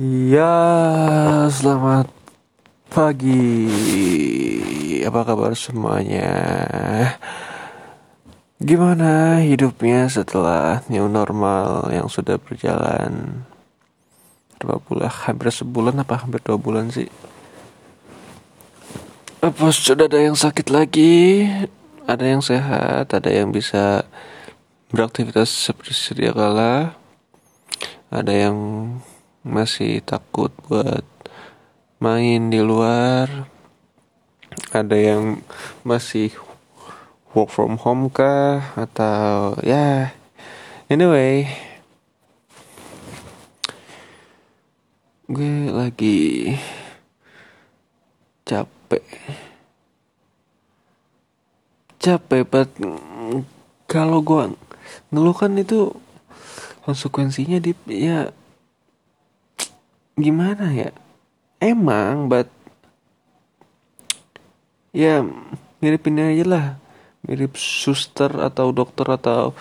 Ya, selamat pagi. Apa kabar semuanya? Gimana hidupnya setelah new normal yang sudah berjalan berapa bulan? Hampir sebulan apa hampir dua bulan sih? Apa sudah ada yang sakit lagi? Ada yang sehat? Ada yang bisa beraktivitas seperti sedia kala? Ada yang masih takut buat main di luar. Ada yang masih work from home kah? Atau ya anyway. Gue lagi capek. Capek banget. Kalau gue ngeluh kan itu konsekuensinya di ya gimana ya? Emang but ya miripin aja lah. Mirip suster atau dokter atau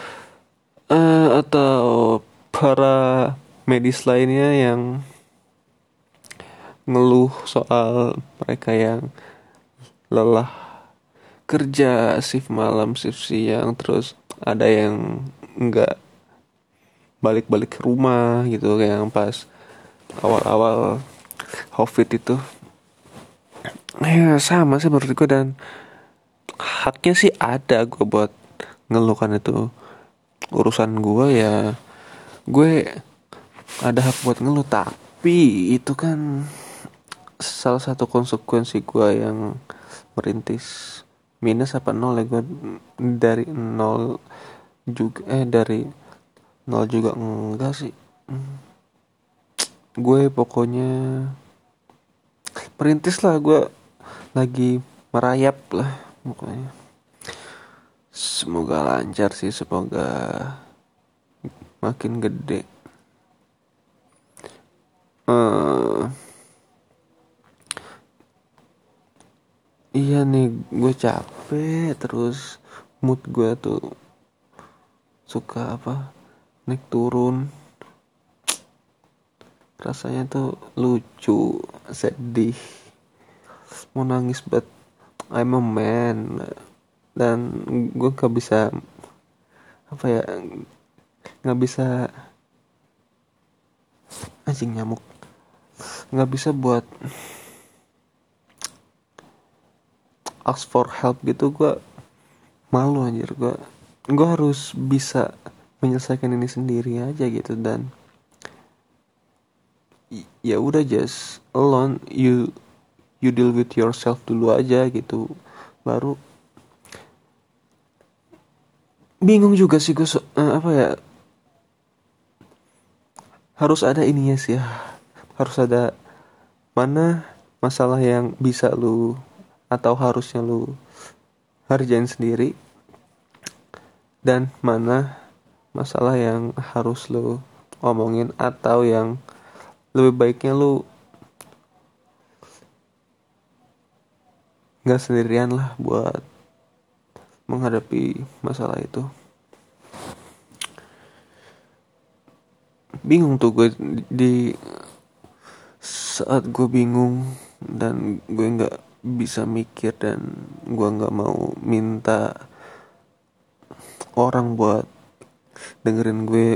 uh, atau para medis lainnya yang ngeluh soal mereka yang lelah kerja shift malam shift siang terus ada yang nggak balik-balik ke rumah gitu kayak yang pas awal-awal covid itu. Ya sama sih menurut gue dan haknya sih ada gue buat ngeluhkan itu. Urusan gue ya gue ada hak buat ngeluh tapi itu kan salah satu konsekuensi gue yang merintis. Minus apa nol ya gue dari nol juga eh dari nol juga enggak sih. Hmm gue pokoknya perintis lah gue lagi merayap lah pokoknya. Semoga lancar sih semoga makin gede. Uh, iya nih gue capek terus. Mood gue tuh suka apa naik turun rasanya tuh lucu sedih mau nangis but I'm a man. Dan gue gak bisa apa ya nggak bisa anjing nyamuk. Nggak bisa buat ask for help gitu gue malu anjir. Gue gue harus bisa menyelesaikan ini sendiri aja gitu dan ya udah just alone you you deal with yourself dulu aja gitu. Baru bingung juga sih gue uh, apa ya harus ada ininya sih ya. Harus ada mana masalah yang bisa lu atau harusnya lu harjain sendiri dan mana masalah yang harus lu omongin atau yang lebih baiknya lu nggak sendirian lah buat menghadapi masalah itu. Bingung tuh gue di saat gue bingung dan gue nggak bisa mikir dan gue nggak mau minta orang buat dengerin gue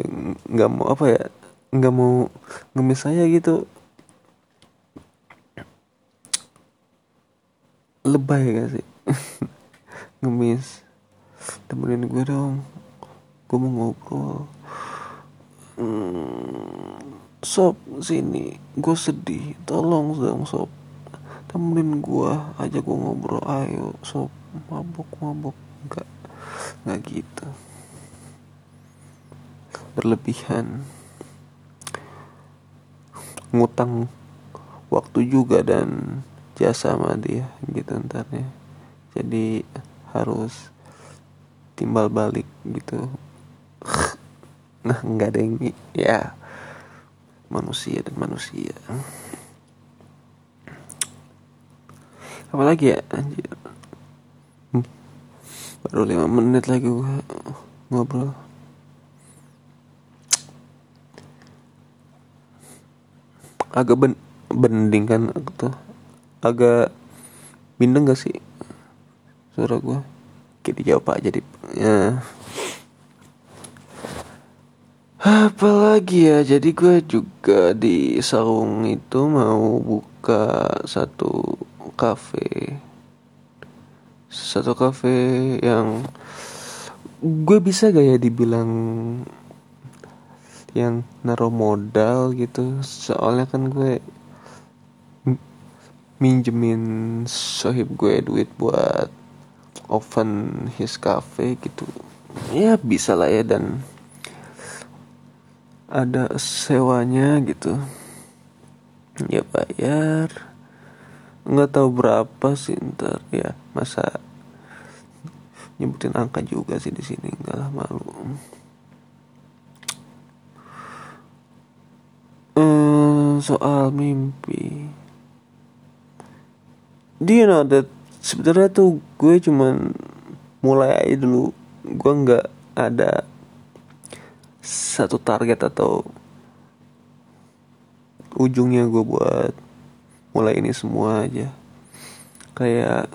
nggak mau apa ya nggak mau ngemis saya gitu. Lebay gak sih? Ngemis. Temenin gue dong. Gue mau ngobrol. Hmm, sob sini. Gue sedih. Tolong dong sob. Temenin gue aja gue ngobrol. Ayo sob. Mabuk mabuk. Enggak nggak gitu. Berlebihan ngutang waktu juga dan jasa sama dia gitu ntarnya jadi harus timbal balik gitu. Nah nggak ada yang ya manusia dan manusia. Apalagi ya anjir. Hmm. baru lima menit lagi gua ngobrol agak ben bending kan tuh. Agak bindeng gak sih suara gue kayak dijawab aja di ya. Apalagi ya? Jadi gue juga di saung itu mau buka satu kafe. Satu kafe yang gue bisa gak ya dibilang yang naruh modal gitu. Soalnya kan gue minjemin sohib gue duit buat open his cafe gitu. Ya bisa lah ya dan ada sewanya gitu. Ya bayar. Nggak tahu berapa sih ntar ya masa nyebutin angka juga sih di sini enggak lah malu hmm, soal mimpi. Do you know that sebenarnya tuh gue cuman mulai aja dulu. Gue nggak ada satu target atau ujungnya gue buat mulai ini semua aja. Kayak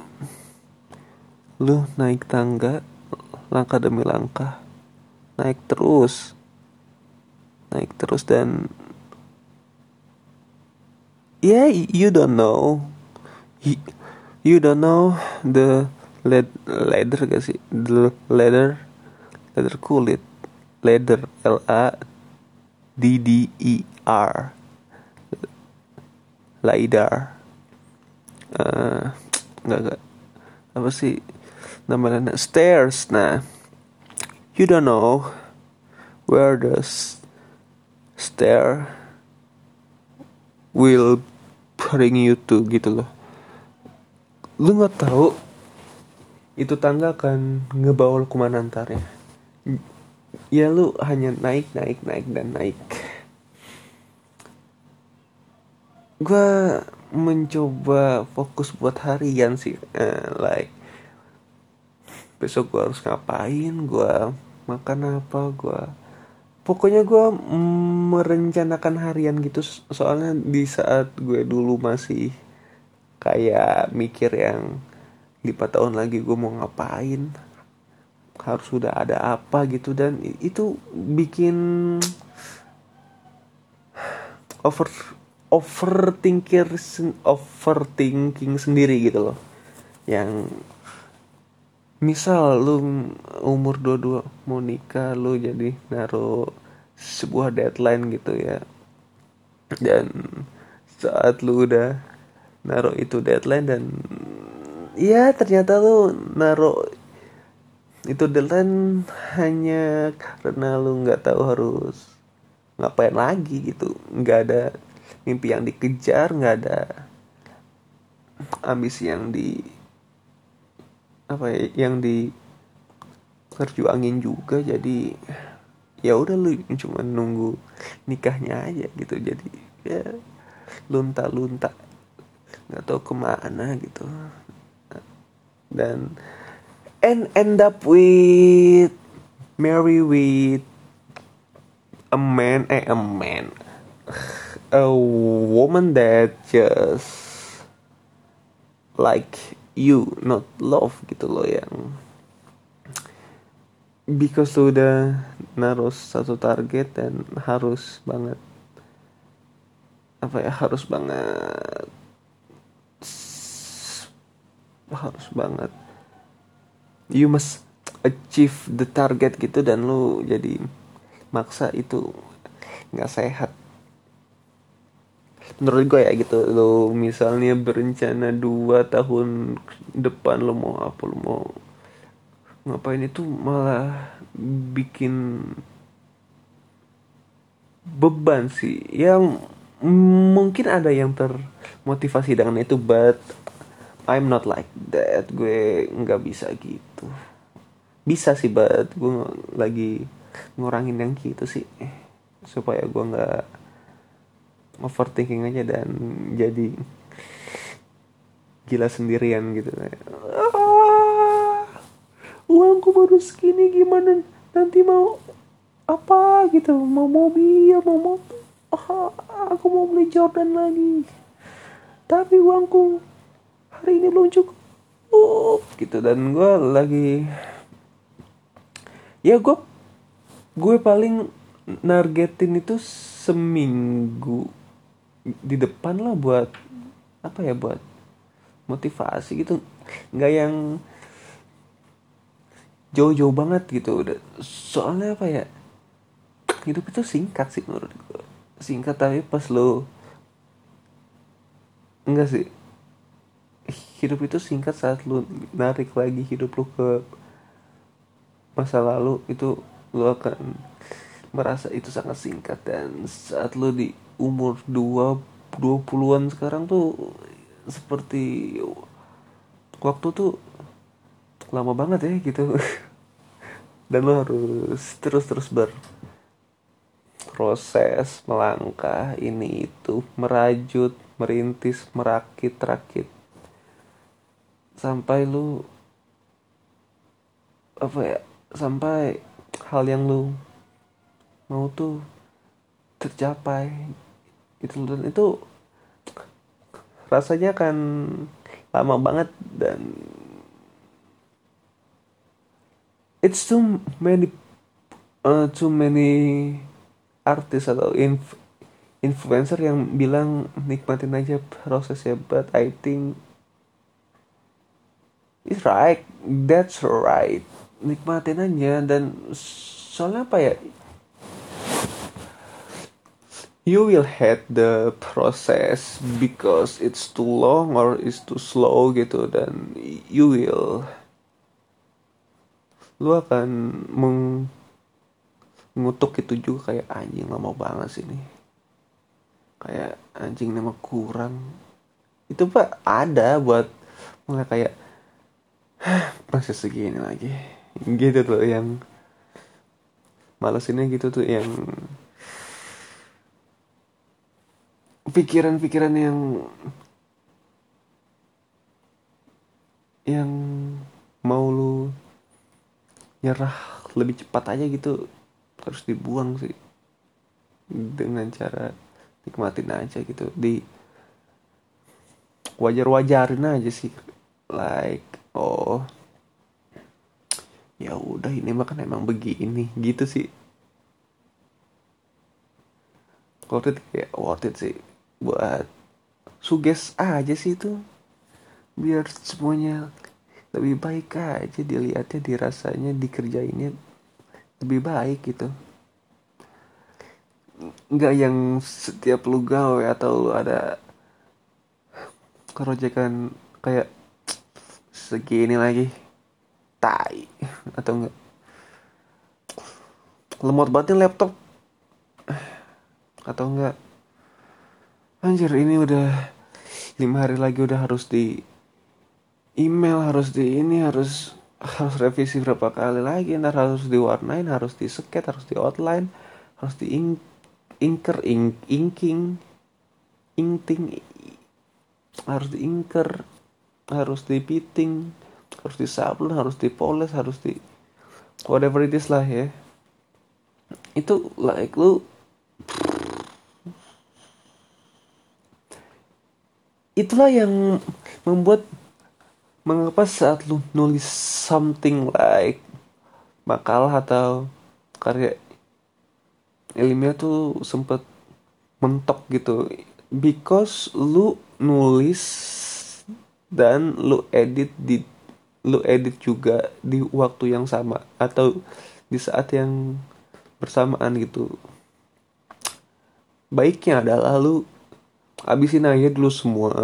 lu naik tangga langkah demi langkah naik terus naik terus dan yeah you don't know. You, don't know the led, ladder gak sih the ladder ladder kulit Leather L A D D E R Laidar uh, nggak nggak. Apa sih? Namanya stairs nah. You don't know where the stair will bring you to gitu loh. Lu nggak tahu itu tangga akan ngebawa lu ke mana ntar ya? Ya lu hanya naik naik naik dan naik. Gue mencoba fokus buat harian sih uh, like besok gue harus ngapain gue makan apa gue pokoknya gue merencanakan harian gitu soalnya di saat gue dulu masih kayak mikir yang lima tahun lagi gue mau ngapain harus sudah ada apa gitu dan itu bikin over overthinking overthinking sendiri gitu loh. Yang misal lu umur 22 mau nikah lu jadi naruh sebuah deadline gitu ya. Dan saat lu udah naruh itu deadline dan ya ternyata lu naruh itu deadline hanya karena lu nggak tahu harus ngapain lagi gitu. Nggak ada mimpi yang dikejar nggak ada ambisi yang di apa ya yang di angin juga jadi ya udah lu cuma nunggu nikahnya aja gitu. Jadi ya lunta lunta nggak tahu ke mana gitu. Dan and end up with marry with a man eh a man. A woman that just like you not love gitu loh yang because sudah naruh satu target dan harus banget apa ya harus banget harus banget. You must achieve the target gitu dan lu jadi maksa itu nggak sehat menurut gue ya gitu. Lo misalnya berencana dua tahun depan lo mau apa lo mau ngapain itu malah bikin beban sih. Yang mungkin ada yang termotivasi dengan itu but I'm not like that. Gue nggak bisa gitu. Bisa sih but gue lagi ngurangin yang gitu sih. Supaya gue nggak overthinking aja dan jadi gila sendirian gitu. Ah, uangku baru segini gimana nanti mau apa gitu? Mau mobil mau motor? Ah, aku mau beli Jordan lagi. Tapi uangku hari ini belum cukup. Uh, gitu. Dan gue lagi ya gue gue paling nargetin itu seminggu di depan lah buat apa ya buat motivasi gitu. Nggak yang jauh-jauh banget gitu. Udah soalnya apa ya hidup itu singkat sih menurut gue singkat tapi pas lo enggak sih hidup itu singkat saat lu narik lagi hidup lu ke masa lalu itu lu akan merasa itu sangat singkat dan saat lu di umur dua dua puluhan sekarang tuh seperti waktu tuh lama banget ya gitu. Dan lo harus terus terus berproses melangkah ini itu merajut merintis merakit rakit. Sampai lu apa ya sampai hal yang lu mau tuh tercapai itu dan itu rasanya kan lama banget dan it's too many uh, too many artis atau inf influencer yang bilang nikmatin aja prosesnya. But I think it's right. That's right. Nikmatin aja. Dan soalnya apa ya you will hate the process because it's too long or it's too slow gitu dan you will lu akan mengutuk itu juga kayak anjing lama banget sih nih kayak anjing nama kurang. Itu pak ada buat mulai kayak masih segini lagi. Gitu tuh yang males ini gitu tuh yang pikiran-pikiran yang yang mau lu nyerah lebih cepat aja gitu harus dibuang sih. Dengan cara nikmatin aja gitu. Di wajar-wajarin aja sih. Like oh ya udah ini mah kan emang begini. Gitu sih. Worth it kayak worth it sih buat suges aja sih itu. Biar semuanya lebih baik aja dilihatnya dirasanya dikerjainnya lebih baik gitu. Nggak yang setiap lu gawe atau lu ada kerojekan kayak segini lagi. Tai atau enggak lemot banget laptop. Atau enggak anjir ini udah lima hari lagi udah harus di email harus di ini harus harus revisi berapa kali lagi ntar harus diwarnain harus di sket harus di outline harus di ink inker ink inking inting harus di inker harus di piting harus di sablon harus dipoles harus di whatever it is lah ya itu like lu itulah yang membuat mengapa saat lu nulis something like makalah atau karya ilmiah tuh sempet mentok gitu. Because lu nulis dan lu edit di lu edit juga di waktu yang sama atau di saat yang bersamaan gitu. Baiknya adalah lu habisin aja dulu semua.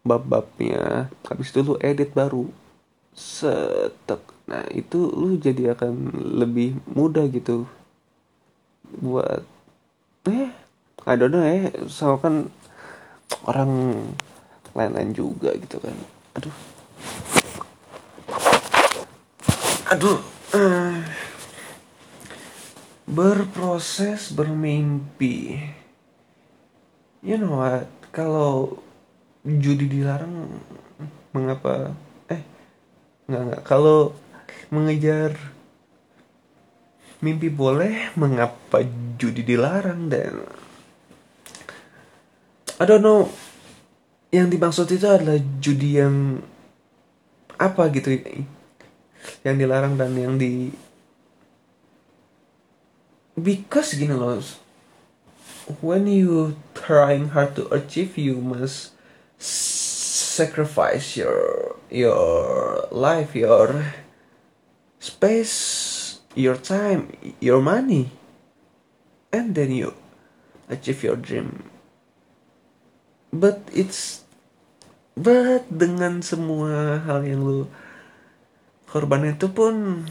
Bab-babnya. Habis itu lu edit baru. Setek. Nah itu lu jadi akan lebih mudah gitu buat eh I don't know eh sama kan orang lain-lain juga gitu kan. Aduh. Aduh. Uh, berproses bermimpi you know what kalau judi dilarang mengapa eh nggak nggak. Kalau mengejar mimpi boleh mengapa judi dilarang dan I don't know. Yang dimaksud itu adalah judi yang apa gitu yang dilarang dan yang di because gini loh when you trying hard to achieve you must sacrifice your your life your space your time your money and then you achieve your dream. But it's but dengan semua hal yang lu korban itu pun.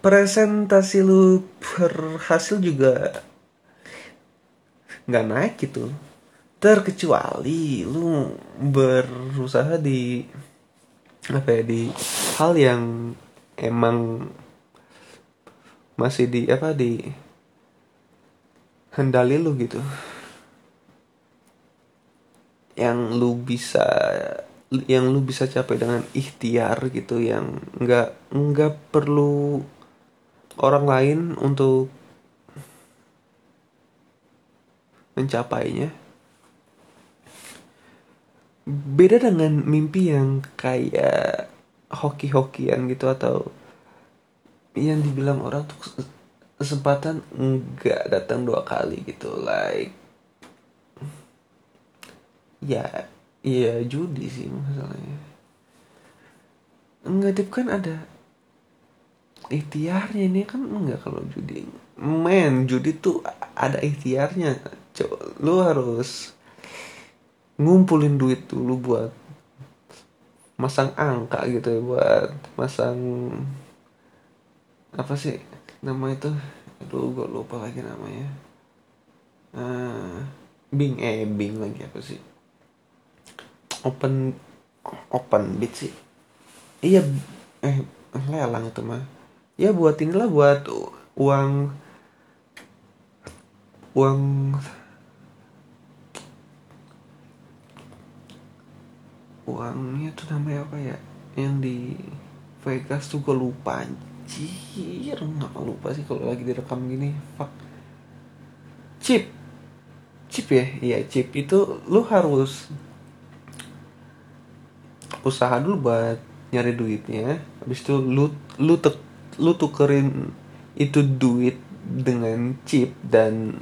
Presentasi lu berhasil juga nggak naik gitu. Terkecuali lu berusaha di apa ya di hal yang emang masih di apa di hendali lu gitu. Yang lu bisa yang lu bisa capai dengan ikhtiar gitu yang nggak nggak perlu orang lain untuk mencapainya. Beda dengan mimpi yang kayak hoki-hokian gitu atau yang dibilang orang tuh kesempatan nggak datang dua kali gitu like ya iya judi sih masalahnya. Enggak dip kan ada ikhtiarnya ini kan enggak kalau judi. Men judi tuh ada ikhtiarnya lu harus ngumpulin duit dulu buat masang angka gitu ya buat masang apa sih nama itu? Aduh gue lupa lagi namanya. Uh, bing eh bing lagi apa sih? Open open bid sih. Iya eh lelang itu mah. Ya buat inilah buat uang uang uangnya tuh namanya apa ya? Yang di Vegas tuh gue lupa anjir. Nggak lupa sih kalau lagi direkam gini. Fuck. Chip. Chip ya? Iya chip. Itu lu harus usaha dulu buat nyari duitnya. Habis itu lu lu tek, lu tukerin itu duit dengan chip dan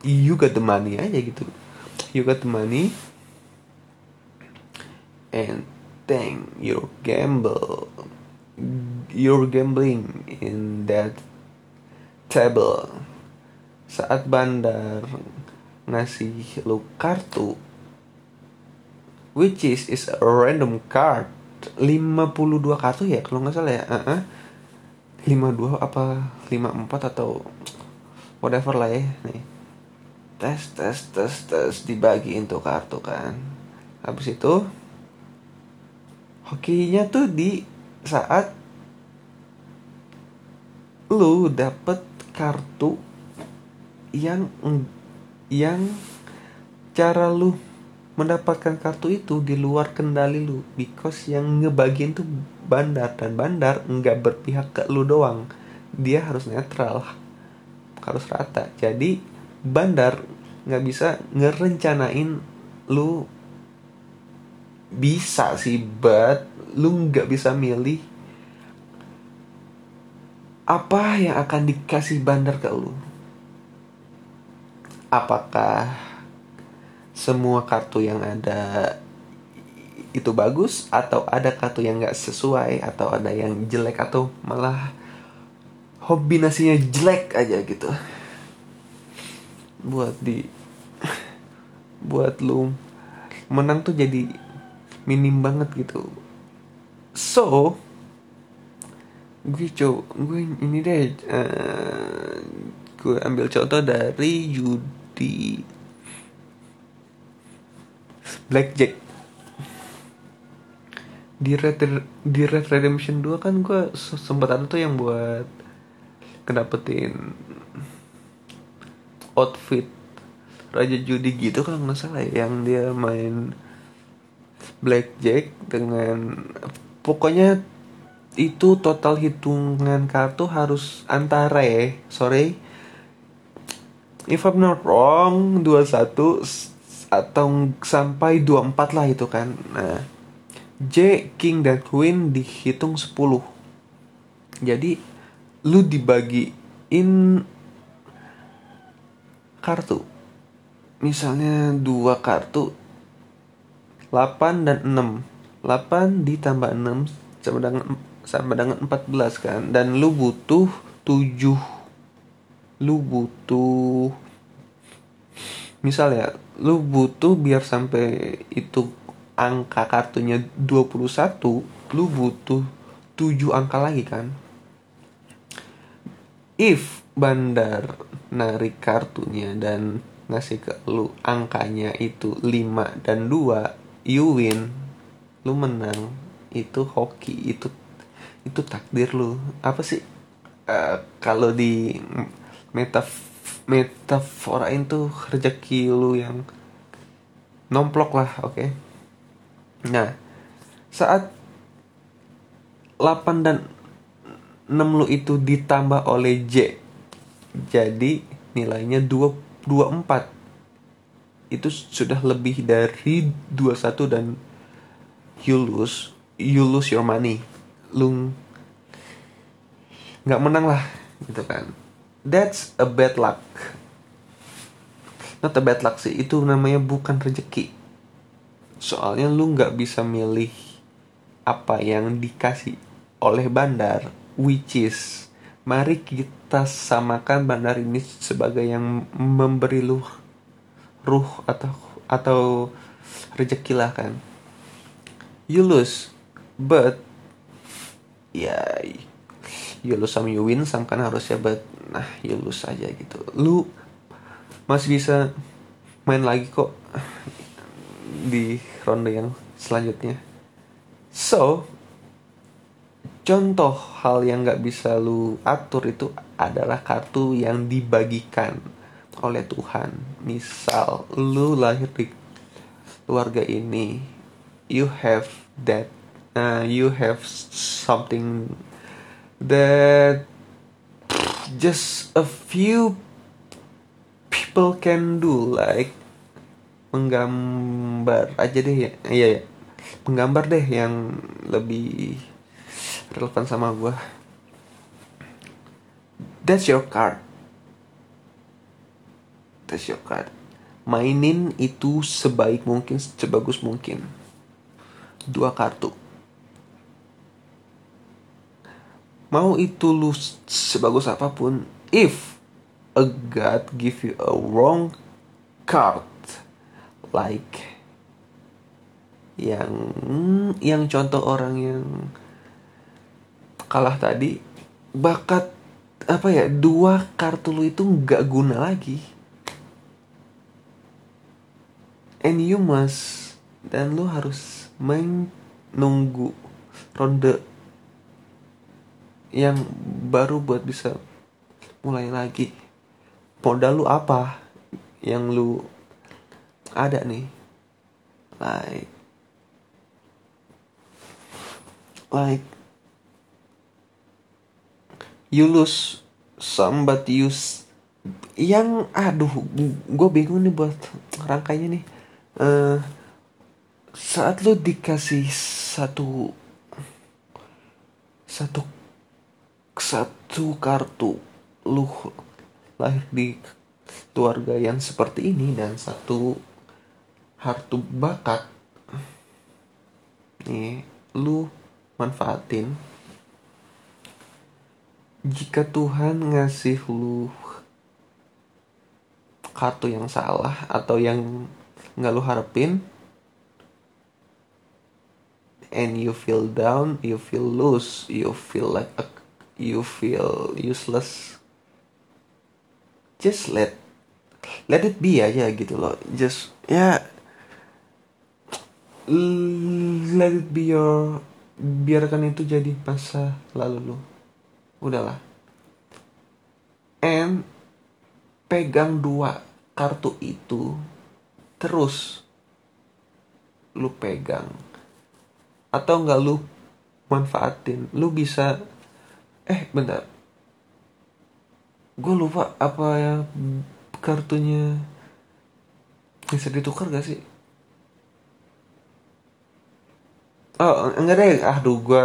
you got the money aja gitu. You got the money and then you gamble you're gambling in that table. Saat bandar ngasih lu kartu which is is a random card. 52 kartu ya kalau nggak salah ya. Uh -uh. 52 apa 54 atau whatever lah ya nih. Tes tes tes tes dibagi untuk kartu kan. Habis itu hokinya tuh di saat lu dapet kartu yang yang cara lu mendapatkan kartu itu di luar kendali lu. Because yang ngebagiin tuh bandar dan bandar nggak berpihak ke lu doang. Dia harus netral harus rata. Jadi bandar nggak bisa ngerencanain lu bisa sih but lu nggak bisa milih apa yang akan dikasih bandar ke lu. Apakah semua kartu yang ada itu bagus atau ada kartu yang nggak sesuai atau ada yang jelek atau malah hobi nasinya jelek aja gitu. Buat di buat lu menang tuh jadi minim banget gitu. So gue coba gue ini deh uh, gue ambil contoh dari judi Blackjack. Di Red di Red Redemption 2 kan gue sempat ada tuh yang buat kedapetin outfit raja judi gitu kalau nggak salah ya, yang dia main blackjack dengan pokoknya itu total hitungan kartu harus antara ya sorry. If I'm not wrong 21 atau sampai 24 lah itu kan. Nah J, King, dan Queen dihitung 10 Jadi lu dibagiin kartu. Misalnya dua kartu 8 dan 6 8 ditambah 6 sama dengan sama dengan 14 kan? Dan lu butuh 7 lu butuh misalnya lu butuh biar sampai itu angka kartunya 21 lu butuh 7 angka lagi kan? If bandar narik kartunya dan ngasih ke lu angkanya itu 5 dan 2 you win lu menang itu hoki itu itu takdir lu apa sih uh, kalau di metaf metafora itu rezeki lu yang nomplok lah oke okay? Nah, saat 8 dan 6 lu itu ditambah oleh J. Jadi nilainya 2 24. Itu sudah lebih dari 21 dan you lose you lose your money. Lu nggak menang lah gitu kan. That's a bad luck. Not a bad luck sih, itu namanya bukan rezeki soalnya lu nggak bisa milih apa yang dikasih oleh bandar which is mari kita samakan bandar ini sebagai yang memberi lu ruh atau atau rezeki lah kan. You lose but ya you lose sama you win sama kan harusnya but nah you lose aja gitu. Lu masih bisa main lagi kok di ronde yang selanjutnya. So, contoh hal yang nggak bisa lu atur itu adalah kartu yang dibagikan oleh Tuhan. Misal, lu lahir di keluarga ini, you have that, uh, you have something that just a few people can do like menggambar aja deh ya. Iya ya menggambar deh yang lebih relevan sama gue that's your card your card mainin itu sebaik mungkin sebagus mungkin. Dua kartu. Mau itu lu sebagus apa pun if a god give you a wrong card like yang yang contoh orang yang kalah tadi bakat apa ya dua kartu lu itu nggak guna lagi and you must dan lu harus main nunggu ronde yang baru buat bisa mulai lagi. Modal lu apa yang lu ada nih? Like like you lose some but you yang aduh gue bingung nih buat rangkainya nih uh, saat lu dikasih satu satu satu kartu lu lahir di keluarga yang seperti ini dan satu hartu bakat nih lu manfaatin. Jika Tuhan ngasih lu kartu yang salah atau yang nggak lu harapin? And you feel down you feel loose you feel like a, you feel useless. Just let let it be aja gitu loh. Just ya let it be your biarkan itu jadi masa lalu lu. Udahlah. And pegang dua kartu itu terus lu pegang. Atau enggak lu manfaatin lu bisa eh bentar. Gue lupa apa ya kartunya bisa ditukar gak sih? Oh enggak deh. Aduh gue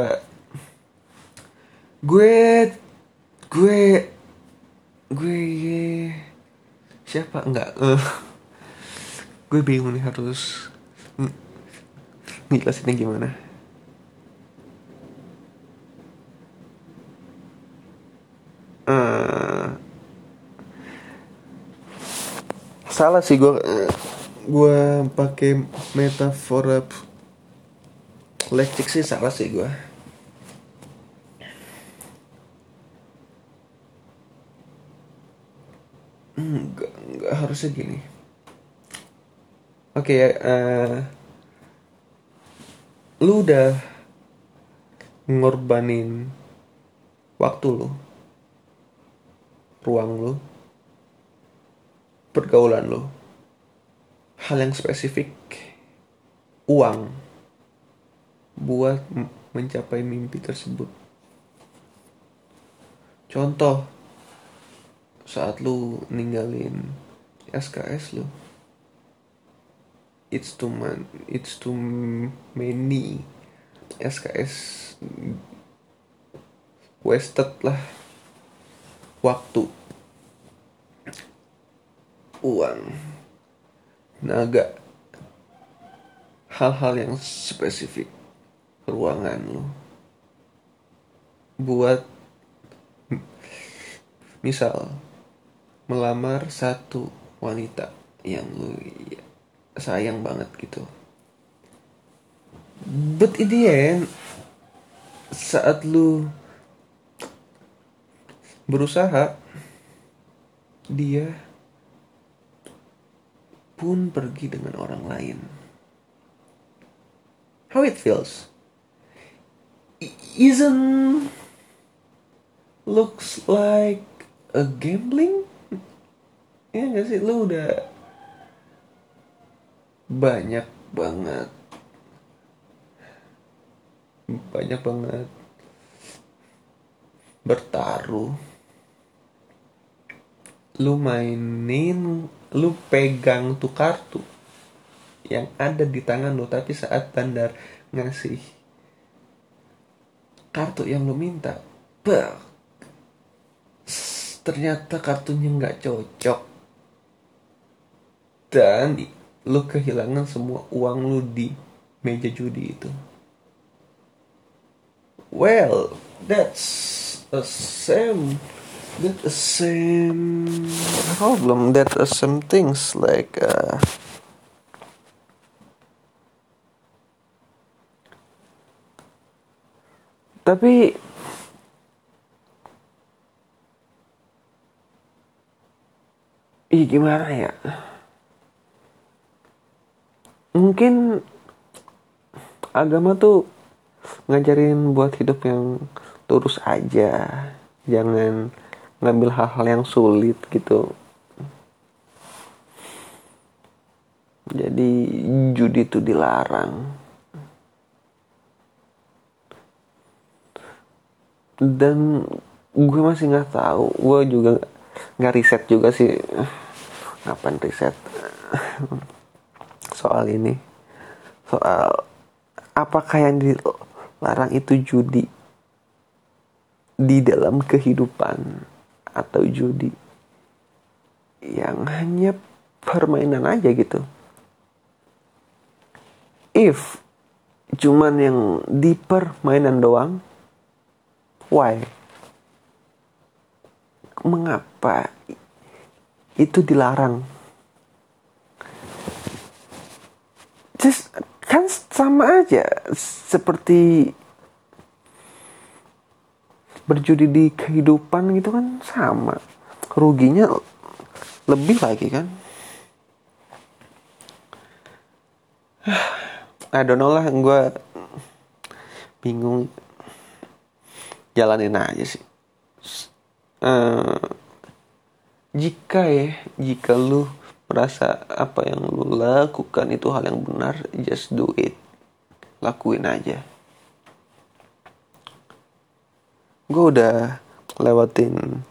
gue gue gue siapa? Enggak gue bingung nih harus ngejelasinnya gimana uh, salah sih gue gue pakai metafora lectik sih salah sih gue Enggak, enggak harusnya gini. Oke ya, uh, lu udah ngorbanin waktu lu, ruang lu, pergaulan lu, hal yang spesifik, uang, buat mencapai mimpi tersebut. Contoh, saat lu ninggalin SKS lu it's too man it's too many SKS wasted lah waktu uang naga hal-hal yang spesifik ruangan lu buat misal melamar satu wanita yang lu sayang banget gitu. But in the end saat lu berusaha dia pun pergi dengan orang lain. How it feels? Isn't looks like a gambling? Ya gak sih? Lu udah banyak banget. Banyak banget. Bertaruh. Lu mainin lu pegang tuh kartu yang ada di tangan lu tapi saat bandar ngasih kartu yang lu minta bah, ternyata kartunya nggak cocok. Dan lu kehilangan semua uang lu di meja judi itu. Well that's a same that a same problem that a same things like uh, tapi Ih gimana ya mungkin agama tuh ngajarin buat hidup yang lurus aja. Jangan ngambil hal-hal yang sulit gitu. Jadi judi itu dilarang. Dan gue masih nggak tahu gue juga nggak riset juga sih. Ngapain riset soal ini. Soal apakah yang dilarang itu judi di dalam kehidupan atau judi yang hanya permainan aja gitu. If cuman yang di permainan doang why? Mengapa itu dilarang just kan sama aja. Seperti berjudi di kehidupan gitu kan sama. Ruginya lebih lagi kan. I don't know lah gue bingung. Jalanin aja sih. Uh, jika ya jika lu merasa apa yang lu lakukan itu hal yang benar just do it. Lakuin aja. Gue udah lewatin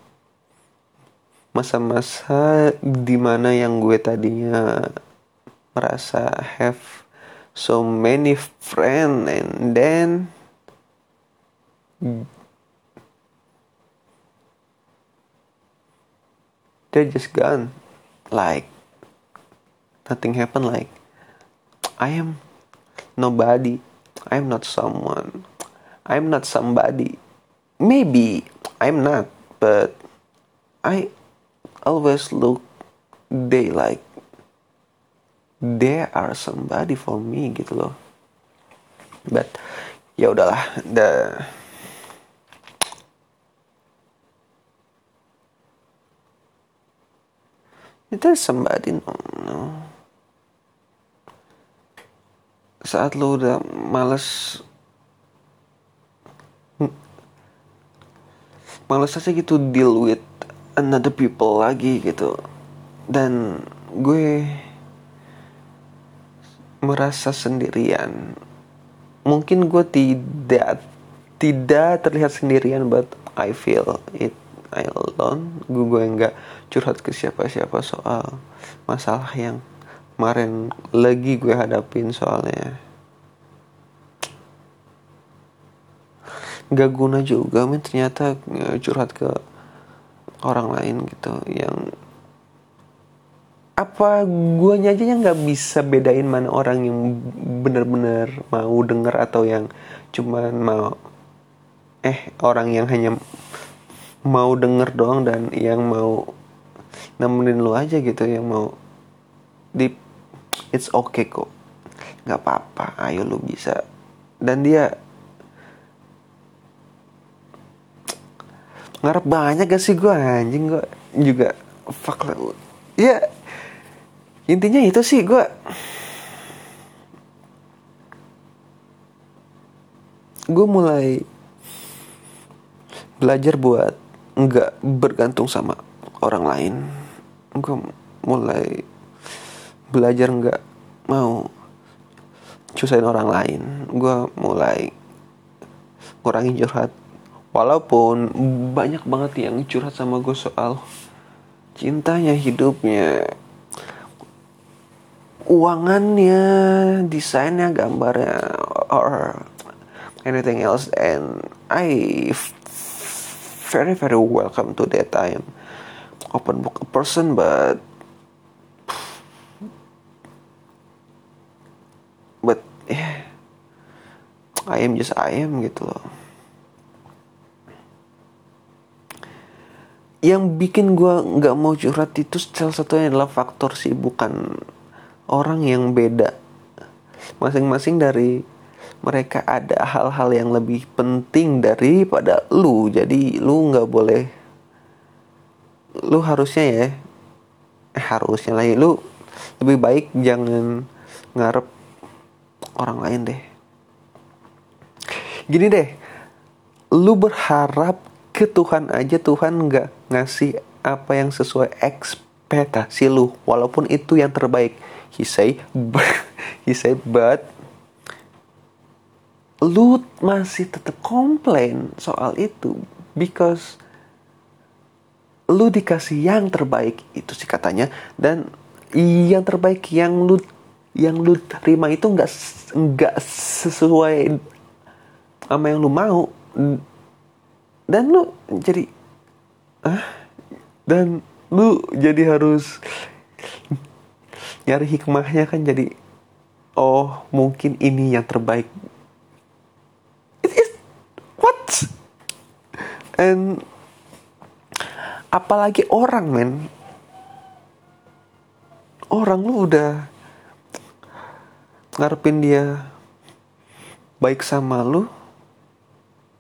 masa-masa di mana yang gue tadinya merasa have so many friend and then they're just gone. Like nothing happened like I am nobody. I'm not someone. I'm not somebody. Maybe I'm not but I always look they like they are somebody for me gitu loh. But ya udahlah the itu somebody no, no. Saat lo udah males males aja gitu deal with another people lagi gitu. Dan gue merasa sendirian. Mungkin gue tidak tidak terlihat sendirian but I feel it I alone. Gue gue nggak curhat ke siapa-siapa soal masalah yang kemarin lagi gue hadapin soalnya. Gak guna juga men. Ternyata curhat ke orang lain gitu yang apa guanya aja yang nggak bisa bedain mana orang yang benar-benar mau denger atau yang cuman mau eh orang yang hanya mau denger doang dan yang mau nemenin lu aja gitu yang mau deep it's okay kok. Nggak apa-apa. Ayo lu bisa. Dan dia ngarep banyak gak sih gue anjing gue juga fuck lah. Ya intinya itu sih gue gue mulai belajar buat nggak bergantung sama orang lain. Gue mulai belajar nggak mau cusain orang lain. Gue mulai ngurangin curhat. Walaupun banyak banget yang curhat sama gue soal cintanya hidupnya uangannya desainnya gambarnya or anything else. And I very very welcome to that. Am open book person but but yeah. I am just I am gitu loh. Yang bikin gue nggak mau curhat itu salah satunya adalah faktor sih bukan orang yang beda. Masing-masing dari mereka ada hal-hal yang lebih penting daripada lu. Jadi lu nggak boleh lu harusnya ya eh, harusnya lagi lu lebih baik jangan ngarep orang lain deh. Gini deh lu berharap ke Tuhan aja Tuhan nggak ngasih apa yang sesuai ekspektasi lu walaupun itu yang terbaik. He say he say but lu masih tetap komplain soal itu because lu dikasih yang terbaik itu sih katanya dan yang terbaik yang lu yang lu terima itu nggak nggak sesuai sama yang lu mau. Dan lu jadi ah dan lu jadi harus nyari hikmahnya kan jadi oh mungkin ini yang terbaik. It is what? And apalagi orang men. Orang lu udah ngarepin dia baik sama lu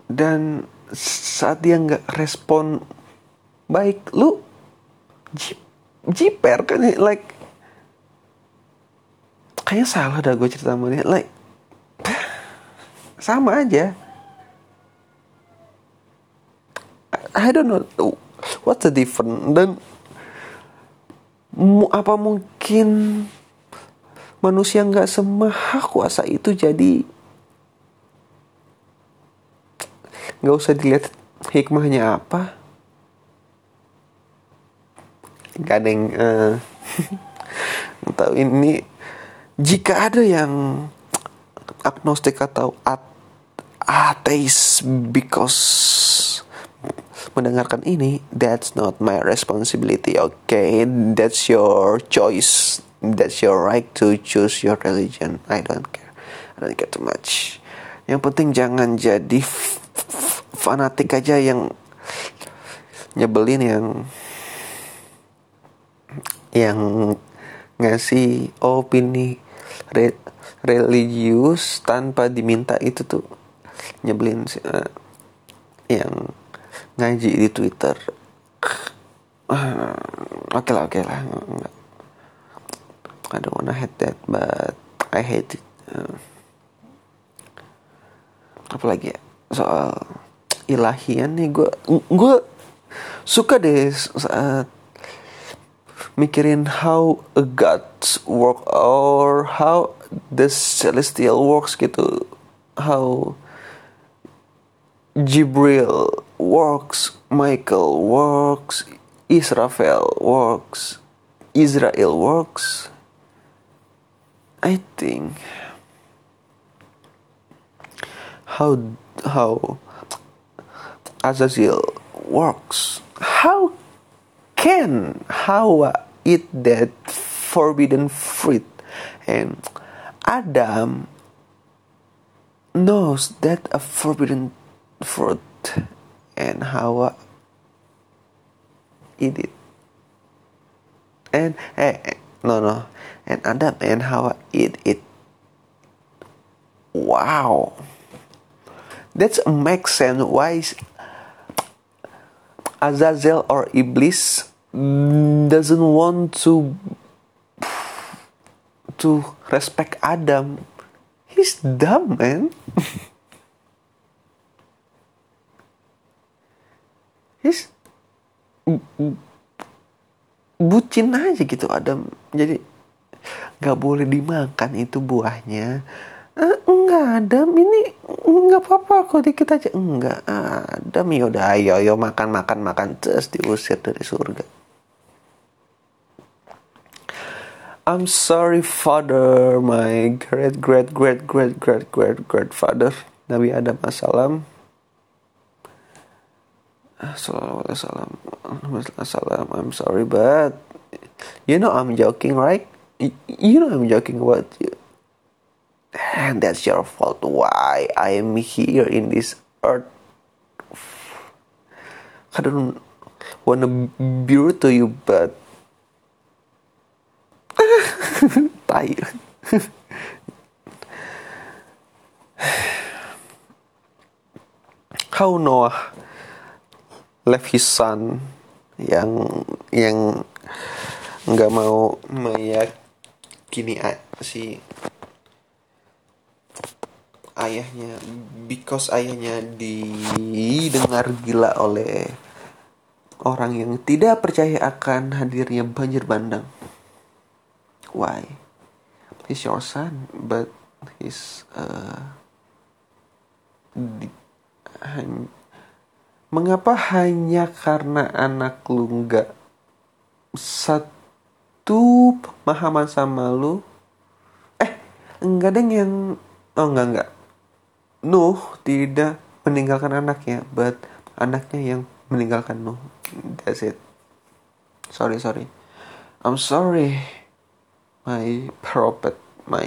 dan saat dia nggak respon baik lu jip, jiper kan like kayaknya salah dah gue cerita sama dia like sama aja. I don't know what's the difference? Dan apa mungkin manusia nggak semaha kuasa itu jadi nggak usah dilihat hikmahnya apa. Gak ada yang uh, tahu ini. Jika ada yang agnostik atau at ateis because mendengarkan ini that's not my responsibility okay? That's your choice that's your right to choose your religion. I don't care. I don't care too much. Yang penting jangan jadi fanatik aja yang nyebelin yang yang ngasih opini re, religius tanpa diminta itu tuh nyebelin sih uh, yang ngaji di Twitter. Uh, oke lah oke lah I don't wanna hate that but I hate it. Uh, apalagi ya? Soal ilahian nih gue gue suka deh saat mikirin how a gods work or how the celestial works gitu. How Jibril works Michael works Israel works Israel works I think how how Azazel works how can Hawa eat that forbidden fruit. And Adam knows that a forbidden fruit and Hawa eat it. And eh, eh, no no, and Adam and Hawa eat it. Wow, that makes sense. Why Azazel or Iblis doesn't want to to respect Adam. He's dumb, man. He's bucin aja gitu Adam. Jadi nggak boleh dimakan itu buahnya. Eh, enggak Adam ini enggak apa-apa kok dikit aja. Enggak Adam ya udah ayo ayo makan makan makan. Terus diusir dari surga. I'm sorry father. My great great great great great great great father. Nabi Adam assalam. Assalamualaikum Assalam I'm sorry but you know I'm joking right you know I'm joking about? You and that's your fault. Why I am here in this earth? I don't wanna be to you but tai how Noah left his son yang yang nggak mau meyakini si ayahnya because ayahnya didengar gila oleh orang yang tidak percaya akan hadirnya banjir bandang. Why? He's your son but he's uh, di, hany, mengapa hanya karena anak lu nggak satu pemahaman sama lu. Eh enggak ada yang oh enggak enggak. Nuh tidak meninggalkan anaknya but anaknya yang meninggalkan Nuh. That's it. Sorry sorry. I'm sorry. My prophet my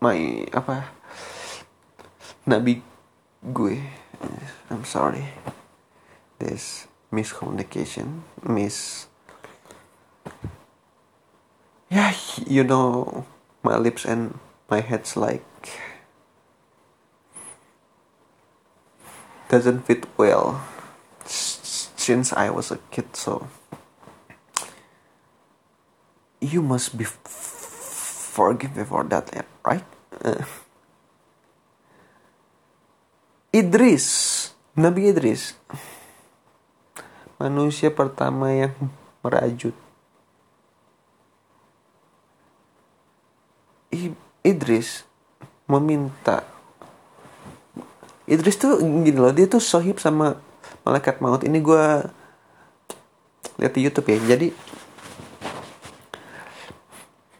my apa? Nabi gue. I'm sorry. This miscommunication miss yeah you know my lips and my head's like doesn't fit well since I was a kid so you must be forgive me for that, right? Uh. Idris, Nabi Idris, manusia pertama yang merajut. Idris meminta. Idris tuh gini loh, dia tuh sohib sama malaikat maut. Ini gue lihat di YouTube ya jadi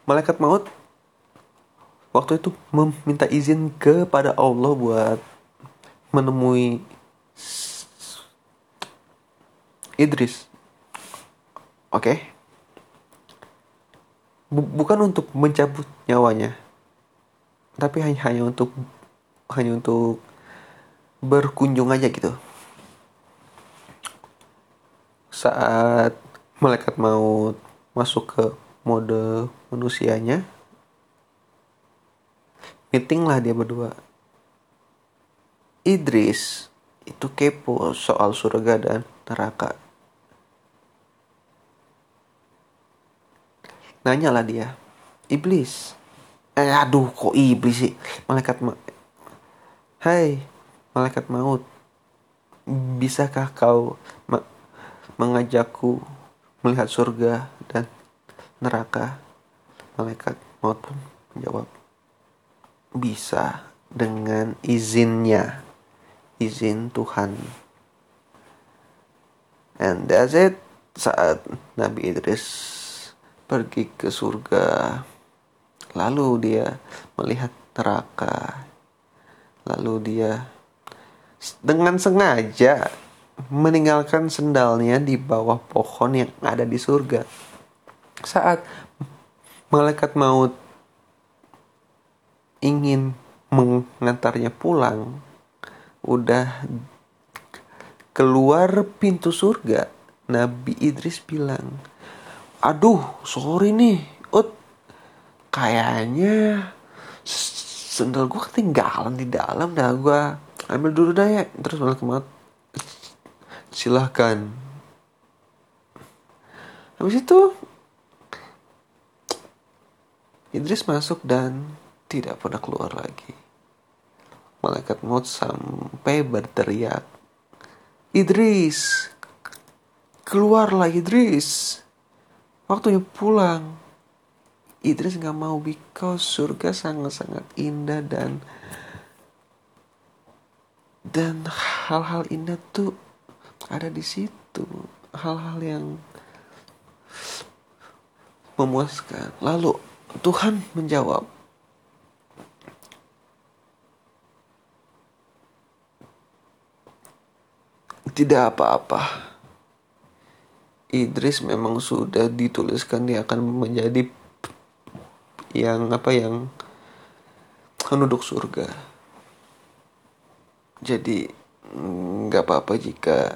malaikat maut waktu itu meminta izin kepada Allah buat menemui Idris oke okay? Bukan untuk mencabut nyawanya tapi hanya hanya untuk hanya untuk berkunjung aja gitu. Saat malaikat maut masuk ke mode manusianya meeting lah dia berdua. Idris itu kepo soal surga dan neraka nanya lah dia. Iblis. Eh aduh kok iblis sih? Malaikat ma Hai malaikat maut. Bisakah kau ma mengajakku melihat surga dan neraka? Malaikat maut pun menjawab bisa dengan izinnya izin Tuhan. And that's it. Saat Nabi Idris pergi ke surga. Lalu dia melihat neraka. Lalu dia dengan sengaja meninggalkan sendalnya di bawah pohon yang ada di surga. Saat malaikat maut ingin mengantarnya pulang, udah keluar pintu surga, Nabi Idris bilang, aduh sorry nih ut. Kayaknya sendal gue ketinggalan di dalam dah. Gue ambil dulu dah ya. Terus malah kemat silahkan. Habis itu Idris masuk dan tidak pernah keluar lagi. Malaikat maut sampai berteriak Idris keluarlah Idris Waktunya pulang. Idris nggak mau because surga sangat-sangat indah dan dan hal-hal indah tuh ada di situ. Hal-hal yang memuaskan. Lalu Tuhan menjawab, tidak apa-apa Idris memang sudah dituliskan dia akan menjadi yang apa yang penduduk surga. Jadi nggak apa-apa jika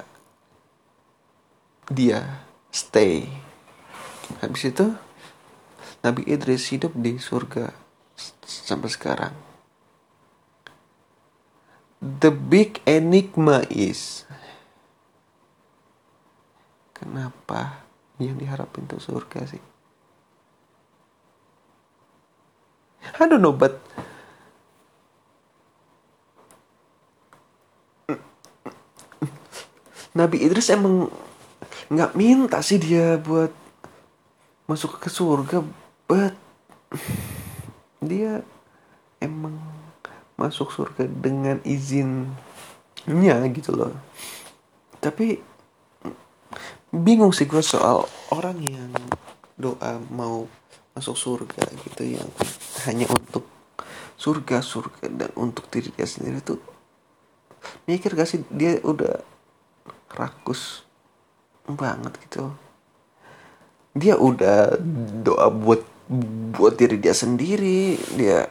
dia stay. Habis itu Nabi Idris hidup di surga sampai sekarang. The big enigma is Kenapa yang diharapin tuh surga sih? I don't know, but Nabi Idris emang nggak minta sih dia buat masuk ke surga, but dia emang masuk surga dengan izinnya gitu loh. Tapi bingung sih gue soal orang yang doa mau masuk surga gitu yang hanya untuk surga surga dan untuk diri dia sendiri tuh mikir gak sih dia udah rakus banget gitu. Dia udah doa buat buat diri dia sendiri dia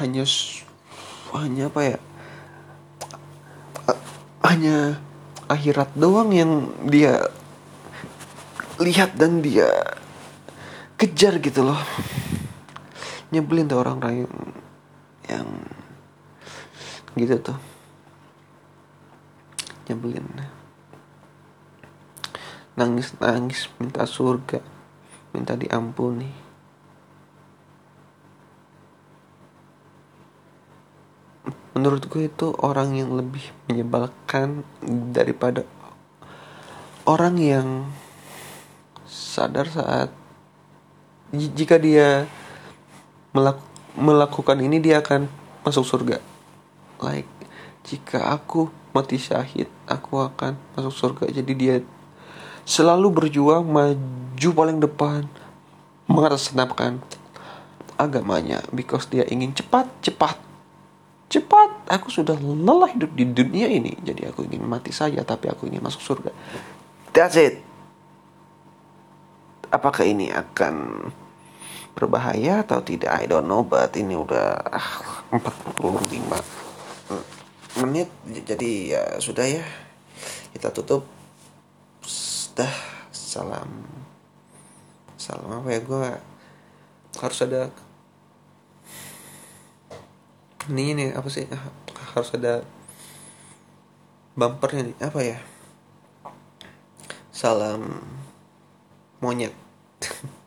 hanya hanya apa ya hanya akhirat doang yang dia lihat dan dia kejar gitu loh. Nyebelin tuh orang-orang yang, yang gitu tuh. Nyebelin. Nangis nangis minta surga minta diampuni menurut gue itu orang yang lebih menyebalkan daripada orang yang sadar saat jika dia melak melakukan ini dia akan masuk surga. Like jika aku mati syahid aku akan masuk surga. Jadi dia selalu berjuang maju paling depan mengatasnamakan agamanya. Because dia ingin cepat cepat cepat aku sudah lelah hidup di dunia ini. Jadi aku ingin mati saja tapi aku ingin masuk surga. That's it. Apakah ini akan berbahaya atau tidak? I don't know but ini udah ah, 45 menit. Jadi ya sudah ya. Kita tutup. Dah salam. Salam apa ya? Gue harus ada ini nih apa sih? Harus ada bumpernya nih. Apa ya? Salam monyet